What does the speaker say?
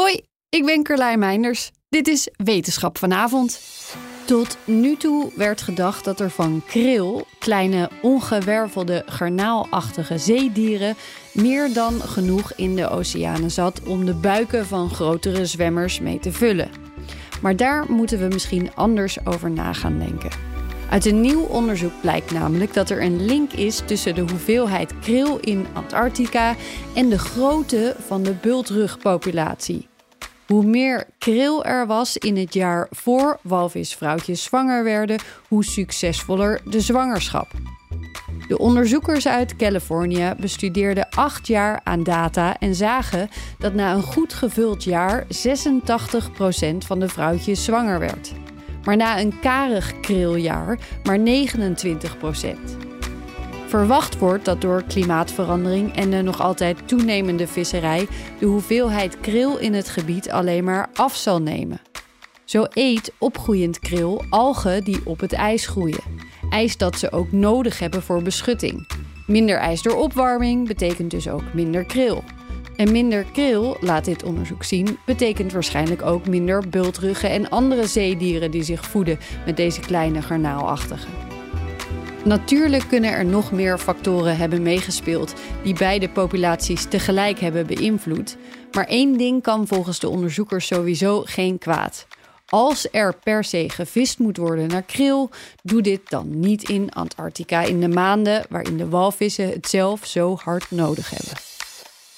Hoi, ik ben Carlijn Meinders. Dit is Wetenschap vanavond. Tot nu toe werd gedacht dat er van kril, kleine ongewervelde garnaalachtige zeedieren, meer dan genoeg in de oceanen zat om de buiken van grotere zwemmers mee te vullen. Maar daar moeten we misschien anders over na gaan denken. Uit een nieuw onderzoek blijkt namelijk dat er een link is tussen de hoeveelheid kril in Antarctica en de grootte van de bultrugpopulatie. Hoe meer kril er was in het jaar voor walvisvrouwtjes zwanger werden, hoe succesvoller de zwangerschap. De onderzoekers uit Californië bestudeerden acht jaar aan data en zagen dat na een goed gevuld jaar 86% van de vrouwtjes zwanger werd. Maar na een karig kriljaar maar 29%. Verwacht wordt dat door klimaatverandering en de nog altijd toenemende visserij de hoeveelheid kril in het gebied alleen maar af zal nemen. Zo eet opgroeiend kril algen die op het ijs groeien. Ijs dat ze ook nodig hebben voor beschutting. Minder ijs door opwarming betekent dus ook minder kril. En minder kril, laat dit onderzoek zien, betekent waarschijnlijk ook minder bultruggen en andere zeedieren die zich voeden met deze kleine garnaalachtigen. Natuurlijk kunnen er nog meer factoren hebben meegespeeld die beide populaties tegelijk hebben beïnvloed. Maar één ding kan volgens de onderzoekers sowieso geen kwaad. Als er per se gevist moet worden naar kril, doe dit dan niet in Antarctica in de maanden waarin de walvissen het zelf zo hard nodig hebben.